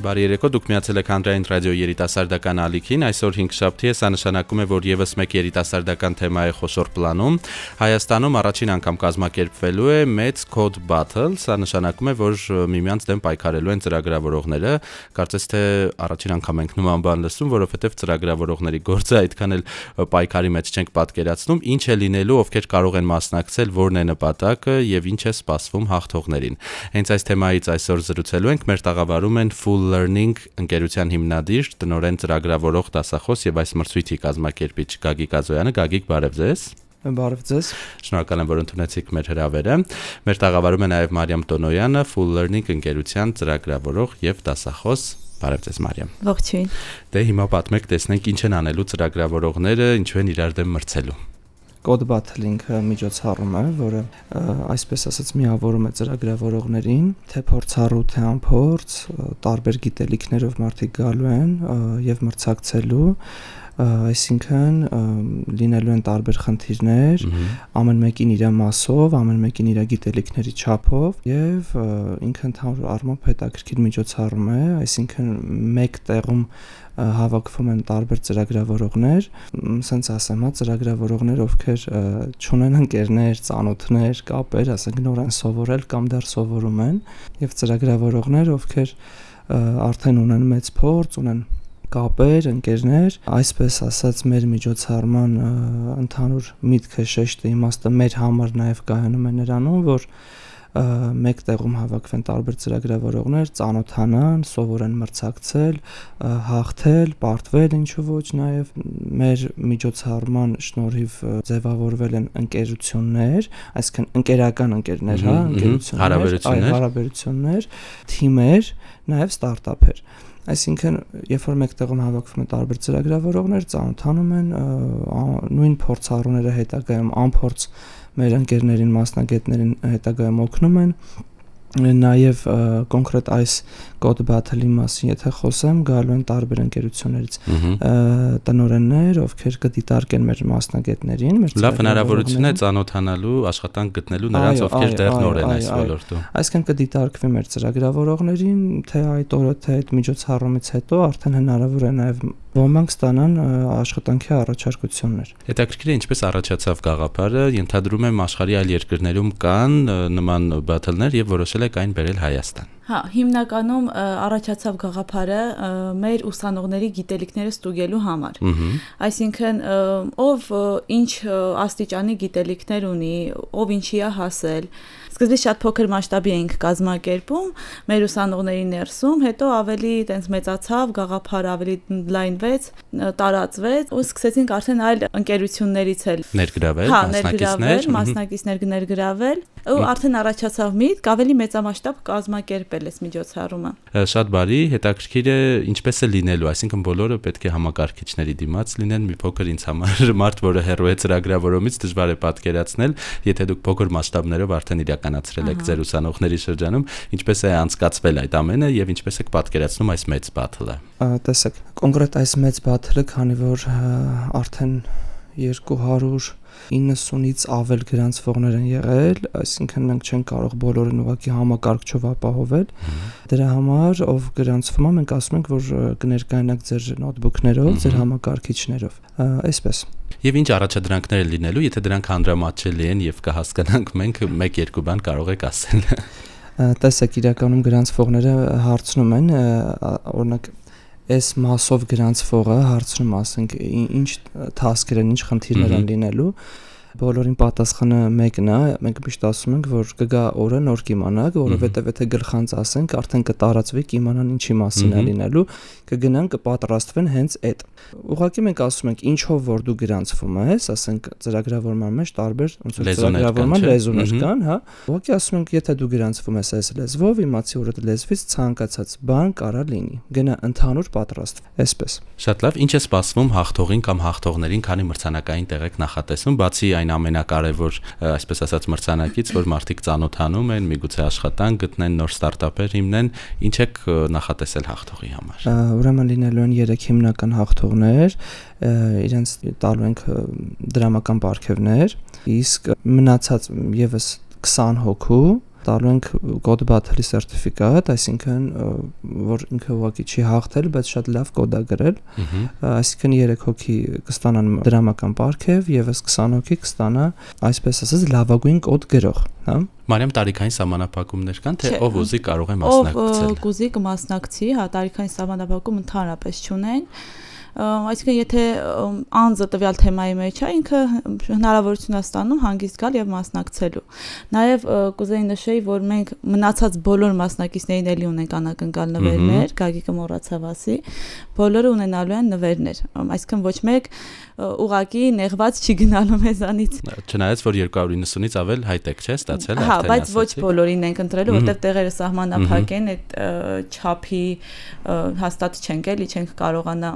Բարի երեկո, դուք միացել եք Հանրային ռադիո երիտասարդական ալիքին։ Այսօր 5 շաբթի է, սա նշանակում է, որ եւս մեկ երիտասարդական թեմա է խոշոր պլանում։ Հայաստանում առաջին անգամ կազմակերպվելու է մեծ code battle, սա նշանակում է, որ միմյանց դեմ պայքարելու են ծրագրավորողները։ Կարծես թե առաջին անգամ ենք նման բան լսում, որովհետեւ ծրագրավորողների գործը այդքան էլ պայքարի մեջ չենք պատկերացնում, ինչ է լինելու, ովքեր կարող են մասնակցել, որն է նպատակը եւ ինչ է սպասվում հաղթողներին։ Հենց այս թեմայից այսօր զրուցելու ենք, մեր տաղավարում են Full Learning ընկերության հիմնադիր, տնօրեն ծրագրավորող դասախոս եւ այս մրցույթի կազմակերպիչ Գագիկ Ազոյանը։ Գագիկ, բարև ձեզ։ Բարև ձեզ։ Շնորհակալ եմ, որ ընդունեցիք մեր հրավերը։ Մեր տաղավարում է նաև Մարիամ Տոնոյանը, Full Learning ընկերության ծրագրավորող եւ դասախոս։ Բարև ձեզ Մարիամ։ Ողջույն։ Դե հիմա պատմեք, տեսնենք ինչ են անելու ծրագրավորողները, ինչու են իրար դեմ մրցելու code battling-ը միջոցառում է, որը այսպես ասած միավորում է ծրագրավորողներին, թե փորձառու, թե անփորձ, տարբեր գիտելիքներով մարդիկ գալու են եւ մրցակցելու այսինքն լինելու են տարբեր խնդիրներ, ամեն մեկին իր մասով, ամեն մեկին իր գիտելիքների չափով եւ ինքը ընդհանուր առմամբ հետաքրքիր միջոցառում է, այսինքն մեկ տեղում հավաքվում են տարբեր ծրագրավորողներ, ասենց ասեմ, հա, ծրագրավորողներ, ովքեր ճունեն ընկերներ, ծանոթներ, կապեր, ասենք նոր են սովորել կամ դեռ սովորում են, եւ ծրագրավորողներ, ովքեր արդեն ունեն մեծ փորձ, ունեն կապեր, ընկերներ, այսպես ասած մեր միջոցառման ընդհանուր միտքը շեշտը իմաստը մեր համար նաև կայանում է նրանում, որ մեկ տեղում հավաքվեն տարբեր ծրագրավորողներ, ծանոթանան, սովորեն մրցակցել, հաղթել, պարտվել ինչու ոչ, նաև մեր միջոցառման շնորհիվ ձևավորվել են ընկերություններ, այսինքն ընկերական ընկերներ, հա, ընկերություններ, հարաբերություններ, հարաբերություններ, թիմեր, նաև ստարտափեր այսինքն երբ որ մեկտեղում հավաքվում են տարբեր ծրագրավորողներ, ծանոթանում են նույն փորձառուները հետագայում անփորձ մեր ընկերներին, մասնագետներին հետագայում օգնում են նաև կոնկրետ այս code battle-ի մասին, եթե խոսեմ, գալու են տարբեր ընկերություններից տնօրեններ, ովքեր կդիտարկեն մեր մասնագետներին, մեր Լավ հնարավորություն է ծանոթանալու, աշխատանք գտնելու նրանց, ովքեր դեռ նոր են այս ոլորտում։ Այսինքն կդիտարկվի մեր ծրագրավորողներին, թե այդ օրը, թե այդ միջոցառումից հետո արդեն հնարավոր է նաև ոմանք ստանան աշխատանքի առաջարկություններ։ Հետաքրքիր է ինչպես առաջացավ գաղափարը, ենթադրում եմ աշխարհի այլ երկրներում կան նման բաթլներ եւ որոշել եք այն բերել Հայաստան։ Հա, հիմնականում առաջացավ գաղափարը մեր ուսանողների գիտելիքները ստուգելու համար։ Այսինքն ով ինչ աստիճանի գիտելիքներ ունի, ով ինչի է հասել, Սկզբից շատ փոքր մասշտաբի էինք կազմակերպում մեր ուսանողների ներսում, հետո ավելի տենց մեծացավ, գաղափարը ավելի լայնվեց, տարածվեց ու սկսեցինք արդեն այլ ընկերություններից էլ ներգրավել, հա, ներգրավել, մասնակիցներ ներգրավել ու արդեն առաջացավ միտք ավելի մեծամասշտաբ կազմակերպել այս միջոցառումը։ Շատ բարի, հետաքրքիր է ինչպես է լինելու, այսինքն բոլորը պետք է համակարգիչների դիմաց լինեն, մի փոքր ինձ համար մարդ, որը հերո է ծրագրավորումից դժվար է պատկերացնել, եթե դուք փոքր մասշտաբներով արդեն իրական իրականացրել եք ձեր ուսանողների շրջանում, ինչպես է անցկացվել այդ ամենը եւ ինչպես եք պատկերացնում այս մեծ բաթլը։ Տեսեք, կոնկրետ այս մեծ բաթլը, քանի որ արդեն 200 90-ից ավել գրանցվողներ են եղել, այսինքն մենք չենք կարող բոլորին ուղակի համակարգչով ապահովել։ Դրա համար ով գրանցվում է, մենք ասում ենք, որ կներկայանաք ձեր նոթբուքներով, ձեր համակարգիչներով։ Այսպես։ Եվ ինչ առաջադրանքներ լինելու, եթե դրանք հանրամատչելի են եւ կհասկանանք մենք 1-2 բան կարող եք ասել տեսեք իրականում գրանցվողները հարցնում են օրինակ այս մասով գրանցվողը հարցնում ասենք ինչ թասկեր են, ինչ խնդիրներ են լինելու բոլորին պատասխանը մեկն է, մենք միշտ ասում ենք, որ կգա օրը նոր կիմանաք, որովհետև եթե գլխանց ասենք, արդեն կտարածվի, կիմանան ինչի մասին է լինելու, կգնան կպատրաստվեն հենց այդ։ Ուղղակի մենք ասում ենք, ինչով որ դու գրանցվում ես, ասենք ծրագրավորման մեջ տարբեր ոնց որ ծրագրավորման լեզուներ կան, հա։ Ուղղակի ասում ենք, եթե դու գրանցվում ես այս լեզվով, իմացի որ այդ լեզվից ցանկացած բան կարա լինի։ Գնա ընդհանուր պատրաստ։ Այսպես։ Շատ լավ, ինչ է սպասվում հաղթողին կամ հաղթողներին, քանի մրցանակային տեղ եք նախատեսում, բացի այն ամենակարևոր, այսպես ասած, մրցանակից, որ մարդիկ ծանոթանում են, միգուցե աշխատան, գտնեն նոր ստարտափեր հիմնեն, ինչ եք նախատեսել հաղթողի համար։ Ուրեմն լինելու են 3 հիմնական հաղթողներ, իրենց տալու ենք դրամական ապարքևներ, իսկ մնացած եւս 20 հոգու տալու ենք կոդ battle-ի սերտիֆիկատ, այսինքն որ ինքը ուղղակի չի հաղթել, բայց շատ լավ կոդ է գրել։ Այսինքն 3 հոգի կստանան դրամական պարգև եւ ըս 20 հոգի կստանա, այսպես ասած, լավագույն կոդ գրող, հա։ Մարիամ տարիքային սահմանափակումներ կան, թե ով ուզի կարող է մասնակցել։ Ով կուզի կմասնակցի, հա, տարիքային սահմանափակում ընդհանրապես չունեն այսինքն եթե անձը տվյալ թեմայի մեջ է, ինքը հնարավորություն է ստանում հանգիստ գալ եւ մասնակցելու։ Նաեւ կուզեի նշեի, որ մենք մնացած բոլոր մասնակիցներին էլի ունենք անակնկալ նվերներ, Գագիկը մոռացավ ասի, բոլորը ունենալու են նվերներ։ Այսինքն ոչ մեկ ուղակի նեղված չի գնալու մեզանից։ Չնայած որ 290-ից ավել հայտեք չէ ստացել Հա, բայց ոչ բոլորին ենք ընտրելու, որտեղ տեղերը սահմանափակ են, այդ չափի հաստատ չենք էլի, չենք կարողանա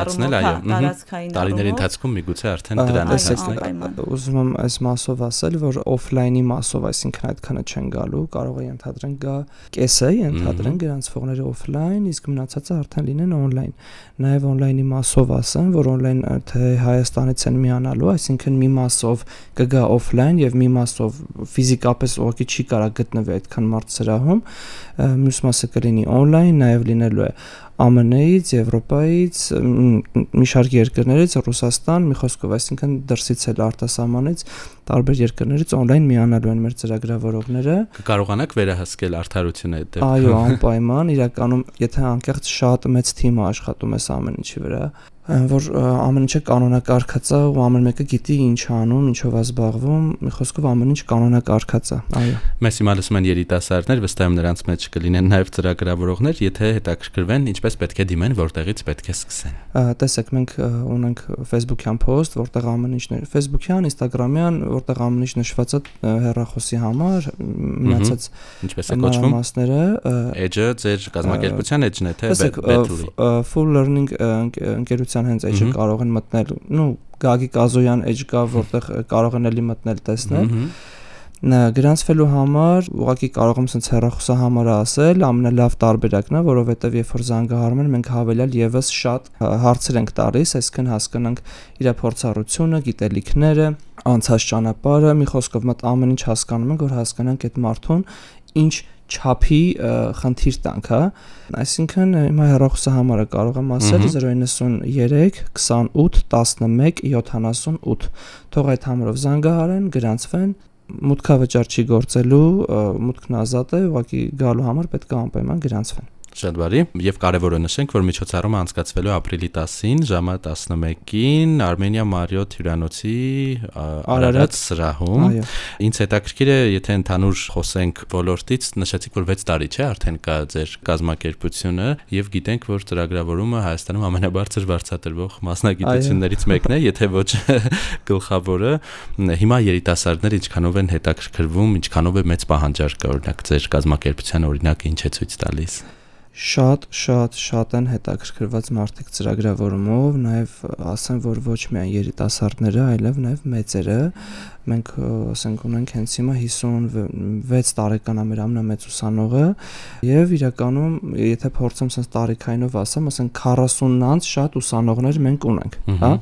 առումով, այո, տարածքային տարիների ընթացքում միգուցե արդեն դրան հասնենք։ Ուզում եմ այս մասով ասել, որ օֆլայնի մասով, այսինքն այդքանը չեն գալու, կարող է ընդհանրեն գա կեսը, ընդհանրեն գրանցվողները օֆլայն, իսկ մնացածը արդեն լինեն օնլայն։ Նաև օնլայնի մասով ասեմ, որ օնլայն թե Հայաստանից են միանալու, այսինքն մի մասով կգա օֆլայն եւ մի մասով ֆիզիկապես ուղղակի չի կարա գտնվի այդքան մարդ սրահում, մյուս մասը կլինի օնլայն, նաև լինելու է ԱՄՆ-ից, Եվրոպայից, մի շարք երկրներից, Ռուսաստան, մի խոսքով, այսինքն դրսից էլ արտասահմանից տարբեր երկրներից on-line միանալու են մեր ծրագրավորողները։ Կկարողանաք վերահսկել արդարությունը այդ դեպքում։ Այո, անպայման, իրականում, եթե անկեղծ շատ մեծ թիմ աշխատում է ամեն ինչի վրա, որ ամեն ինչը կանոնակարգած է ու ամեն մեկը գիտի ինչ անում, ինչով է զբաղվում, մի խոսքով ամեն ինչ կանոնակարգած է։ Այո։ Մեզ հիմա լսում են երիտասարդներ, վստահ եմ նրանց մեջ կլինեն նաև ծրագրավորողներ, եթե հետաքրքրվեն, ինչպես պետք է դիմեն, որտեղից պետք է սկսեն։ Տեսեք, մենք ունենք Facebook-յան post, որտեղ ամեն ինչն է, Facebook-յան, Instagram-յան, որտեղ ամեն ինչ նշված է հեռախոսի համար, մնացած ինչպես է կոչվում? մասները, edge-ը ձեր կազմակերպության edge-ն է, թե Betul-ի։ Full learning ընկերության Ալեքսան հենց edge-ը կարող են մտնել, ну Գագիկ Ազոյան edge կա, որտեղ կարող են էլի մտնել տեսնել գրանցվելու համար ուղղակի կարող եմ sense հեռախոսահամարը ասել, ամենալավ տարբերակն է, որովհետև երբ որ զանգահարում են, մենք հավելյալ եւս շատ հարցեր ենք տալիս, այսինքն հասկանանք իր փորձառությունը, գիտելիքները, անցած ճանապարհը, մի խոսքով մտ ամեն ինչ հասկանում ենք, որ հասկանանք այդ մարդուն ինչ չափի խնդիր տանք, հա։ Այսինքն հիմա հեռախոսը համարը կարող եմ ասել 093 28 11 78։ Թող այդ համարով զանգահարեն, գրանցվեն, մուտքավճար չի գործելու, մուտքն ազատ է, ուղղակի գալու համար պետք է անպայման գրանցվեն։ Շատ բարի։ Եվ կարևորը նշենք, որ միջոցառումը անցկացվելու ապրիլի 10-ին ժամը 11-ին Արմենիա Մարիոթ հյուրանոցի Արարատ սրահում։ Ինչ հետաքրքիր է, եթե ընդհանուր խոսենք ոլորտից, նշեցիք, որ 6 տարի չէ, արդեն կա ձեր կազմակերպությունը եւ գիտենք, որ ծրագրավորումը Հայաստանում ամենաբարձր վարձատրվող մասնագիտություններից մեկն է, եթե ոչ գլխավորը։ Հիմա երիտասարդները ինչքանով են հետաքրքրվում, ինչքանով է մեծ պահանջարկ օրինակ ձեր կազմակերպության օրինակը ինչ է ցույց տալիս շատ շատ շատ են հետաքրքրված մարդիկ ծրագրավորումով, նաև ասեմ, որ ոչ միայն երիտասարդները, այլև նաև մեծերը, մենք ասենք ունենք հենց հիմա 56 տարեկան է մեր ամենամեծ ուսանողը եւ իրականում եթե փորձեմ sense տարիքայինով ասեմ, ասենք 40-նանց շատ ուսանողներ մենք ունենք, հա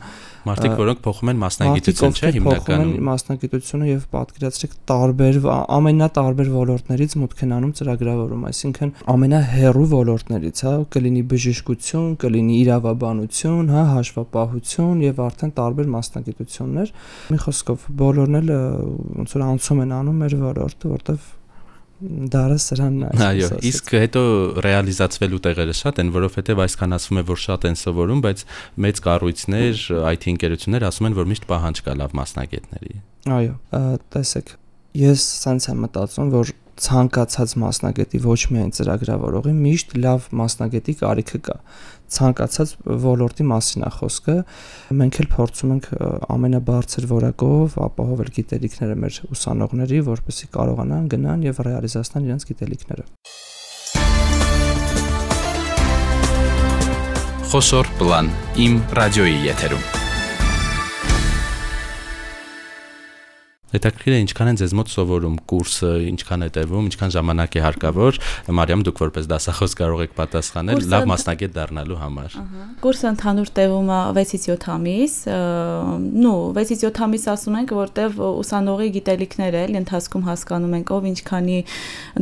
Մարդիկ, որոնք փոխում են մասնագիտություն, չէ, հիմնականում։ Մասնագիտությունը եւ պատկերացրեք տարբեր ամենատարբեր ոլորտներից մուտք են անում ծրագրավորում, այսինքն ամենահեռու ոլորտներից, հա, կլինի բժշկություն, կլինի իրավաբանություն, հա, հաշվապահություն եւ արդեն տարբեր մասնագիտություններ։ Մի խոսքով բոլորն էլ ոնց որ անցում են անում մեր ոլորտը, որտեղ դարը սրանն է այո իսկ հետո ռեալիզացվելու տեղերը շատ են որովհետև այսքան ասվում է որ շատ են սովորում բայց մեծ կառույցներ IT ընկերություններ ասում են որ միշտ պահանջ կա լավ մասնագետների այո տեսեք ես սենց եմ մտածում որ ցանկացած մասնագետի ոչ միայն ծրագրավորողի միշտ լավ մասնագետի կարիքը կա ցանկացած ոլորտի մասին է խոսքը մենք էլ փորձում ենք ամենաբարձր որակով ապահովել գիտելիքները մեր ուսանողների որպեսզի կարողանան գնան եւ ռեալիզացնեն իրենց գիտելիքները Խոսոր պլան. Իմ ռադիոյի եթերում Հետաքրքիր է ինչքան են ձեզ մոտ սովորում կուրսը, ինչքան է տևում, ինչքան ժամանակ է հարկավոր։ Մարիամ, դուք որպես դասախոս կարող եք պատասխանել լավ մասնագետ դառնալու համար։ Ահա։ Կուրսը ընդհանուր տևում է 6-ից 7 ամիս, նո 6-ից 7 ամիս ասում ենք, որտեվ ուսանողի գիտելիքները էլ ընթացքում հասկանում ենք ով ինչքանի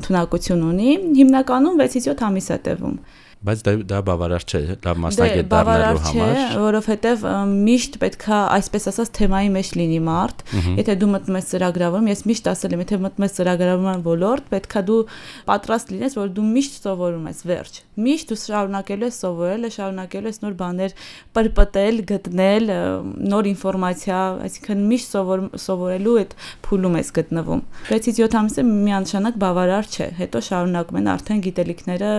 ընդունակություն ունի։ Հիմնականում 6-ից 7 ամիս է տևում բայց դա դա բավարար չէ լավ մասնագետ դառնալու համար չէ որովհետև միշտ պետքա այսպես ասած թեմայի մեջ լինի մարդ եթե դու մտնում ես ծրագրավորում ես միշտ ասել եմ եթե մտնում ես ծրագրավորման ոլորտ պետքա դու պատրաստ լինես որ դու միշտ սովորում ես վերջ միշտ դու շարունակելու ես սովորել շարունակելու ես նոր բաներ պրպտել գտնել նոր ինֆորմացիա այսինքն միշտ սովորելու այդ փուլում ես գտնվում 6-ից 7 ամիսը միանշանակ բավարար չէ հետո շարունակում են արդեն գիտելիքները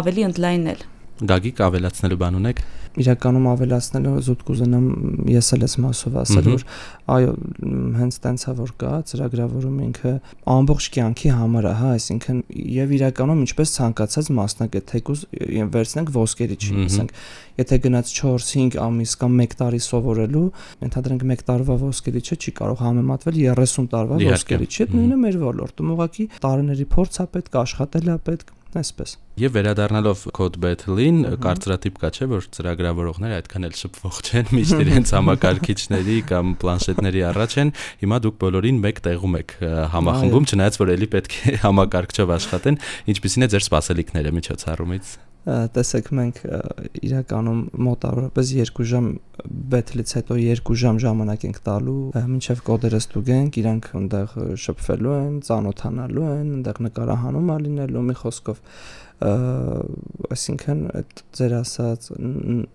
ավելի ընդլայն լինել։ Գագիկ ավելացնելու բան ունեք։ Իրականում ավելացնելու զուտ կուզենամ ես էլ ես մասով ասել որ այո հենց տենցա որ կա ծրագրավորում ինքը ամբողջ կյանքի համար է, հա, այսինքն եւ իրականում ինչպես ցանկացած մասնակետ թեկուզ վերցնենք ոսկերիչ, ասենք, եթե գնաց 4-5 ամիս կամ 1 տարի սովորելու, ընդհանրենք 1 տարվա ոսկերիչը չի կարող համեմատվել 30 տարվա ոսկերիչի հետ, նույնը մեր ոլորտում ուղղակի տարիների փորձ է պետք, աշխատել է պետք, այսպես։ Եվ վերադառնալով Code Battle-ին, կարծրատիպ կա չէ, որ ծրագրավորողները այդքան էլ շփվող չեն, միշտ իրենց համակարգիչների կամ պլանշետների առաջ են։ Հիմա դուք բոլորին մեկ տեղում եք համախմբում, չնայած որ ելի պետք է համակարգչով աշխատեն, ինչպիսին է ձեր սպասելիքները միջոցառումից տեսեք մենք իրականում մոտավորապես 2 ժամ բեթլից հետո 2 ժամ ժամանակ ենք տալու մինչև կոդերը ստուգենք իրանք այնտեղ շփվելու են, ծանոթանալու են, այնտեղ նկարահանում ա լինելու մի խոսքով այսինքն այդ ձեր ասած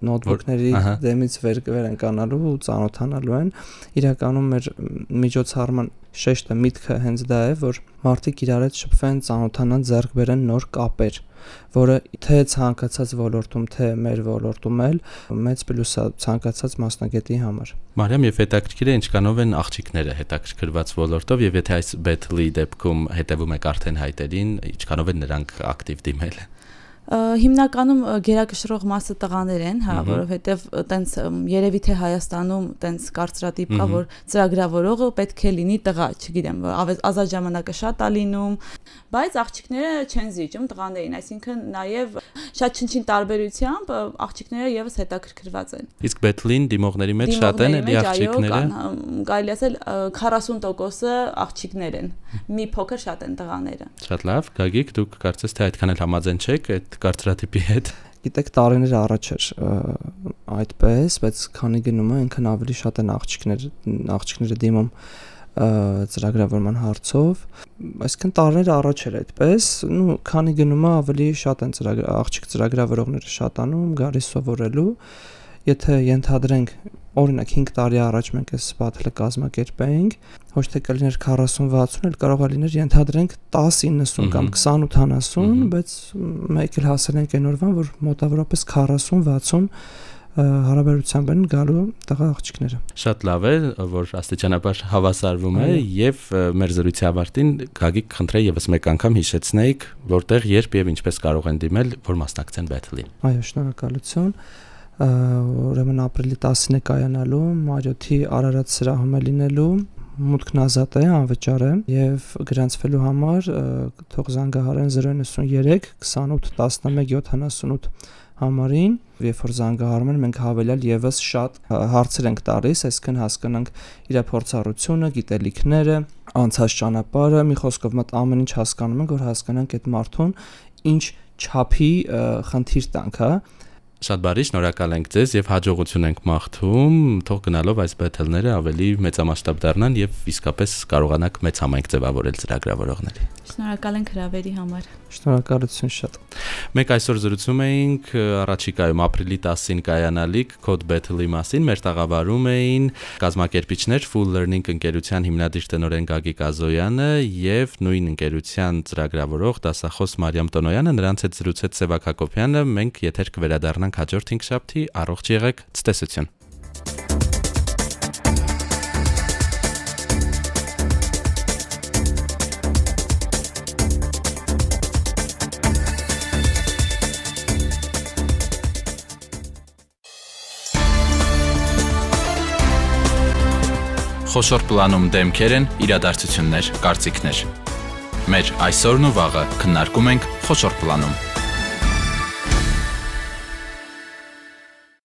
նոթբուքների դեմից վեր վեր են կանալու ու ծանոթանալու են իրականում մեր միջոցառման շեշտը միտքը հենց դա է որ մարդիկ իրար հետ շփվեն, ծանոթանան, ձեռք բերեն նոր կապեր որը թե ցանկացած ոլորտում, թե մեր ոլորտում էլ մեծ պլյուս է ցանկացած մասնագետի համար։ Մարիամ, եւ հետաքրքիր է ինչքանով են աղջիկները հետաքրքրված ոլորտով եւ եթե այս battle-ի դեպքում հետևում եք արդեն հայտերին, ինչքանով են նրանք ակտիվ դիմել հիմնականում գերակշռող մասը տղաներ են, հա, որովհետև տենց երևի թե Հայաստանում տենց կարծրատիպ կա, որ ծրագրավորողը պետք է լինի տղա, չգիտեմ, ազատ ժամանակը շատ է լինում, բայց աղջիկները չեն զիջում տղաներին, այսինքն նաև շատ չնչին տարբերությամբ աղջիկները եւս հետաքրքրված են։ Իսկ Բեթլին դիմողների մեջ շատ են էլի աղջիկները։ Կարելի ասել 40%-ը աղջիկներ են։ Մի փոքր շատ են տղաները։ Շատ լավ, Գագիկ, դուք կարծես թե այդքան էլ համաձայն չեք այդ կարծրատիպի հետ գիտեք տարիներ առաջ էր այդպես, բայց քանի գնում է այնքան ավելի շատ են աղջիկներ աղջիկները դիմում ծրագրավորման հարցով այսինքն տարիներ առաջ էր այդպես ու քանի գնում է ավելի շատ են ծրագր աղջիկ ծրագրավորողները շատանում գալիս սովորելու եթե ենթադրենք օրինակ 5 տարի առաջ մենք այս բաթլը կազմակերպեինք ոչ թե կլիներ 40-60 էլ կարող է լիներ ենթադրենք 10-90 կամ 28-70 բայց մեկ էլ հասել ենք այն օրվան որ մոտավորապես 40-60 հարաբերությամբ են գալու տղա աղջիկները։ Շատ լավ է, որ աստիճանաբար հավասարվում է եւ մեր զրույցի ավարտին Գագիկ խնդրեի եւս մեկ անգամ հիշեցնեիք, որտեղ երբ եւ ինչպես կարող են դիմել, որ մասնակցեն battle-ին։ Այո, շնորհակալություն ուրեմն ապրիլի 10-ին է կայանալու Մարիոթի Արարատ սրահում է լինելու մուտքն ազատ է, անվճար է եւ գրանցվելու համար թող զանգահարեն 093 28 11 78 համարին, երբ որ զանգահարում են, մենք հավելյալ եւս շատ հարցեր ենք տալիս, այսինքն հասկանանք իր փորձառությունը, գիտելիքները, անցած ճանապարհը, մի խոսքով մտ ամեն ինչ հասկանում ենք, որ հասկանանք այդ մարդուն ինչ չափի խնդիր տանք, հա Շատ բարի, շնորհակալ ենք ձեզ եւ հաջողություն ենք մաղթում, թող գնալով այս բեթլները ավելի մեծամասշտաբ դառնան եւ իսկապես կարողանաք մեծ համայնք ձևավորել ծրագրավորողների։ Շնորհակալ ենք հրավերի համար։ Շնորհակալություն շատ։ Մենք այսօր զրուցում էինք առաջիկայում ապրիլի 10-ին կայանալիք Code Battle-ի մասին, մեր տաղավարում էին կազմակերպիչներ Full Learning ընկերության հիմնադիր տնօրեն Գագիկ Ազոյանը եւ նույն ընկերության ծրագրավորող դասախոս Մարիամ Տոնոյանը, նրանց հետ զրուցեց Սևակ Հակոբյանը, մենք եթեր կվերադառնանք կհանդիպենք հաջորդ 5 շաբթի, առողջ եղեք, ցտեսություն։ Խոշոր պլանում դեմքեր են, իրադարձություններ, կարծիքներ։ Մեր այսօրն ու վաղը քննարկում ենք խոշոր պլանում։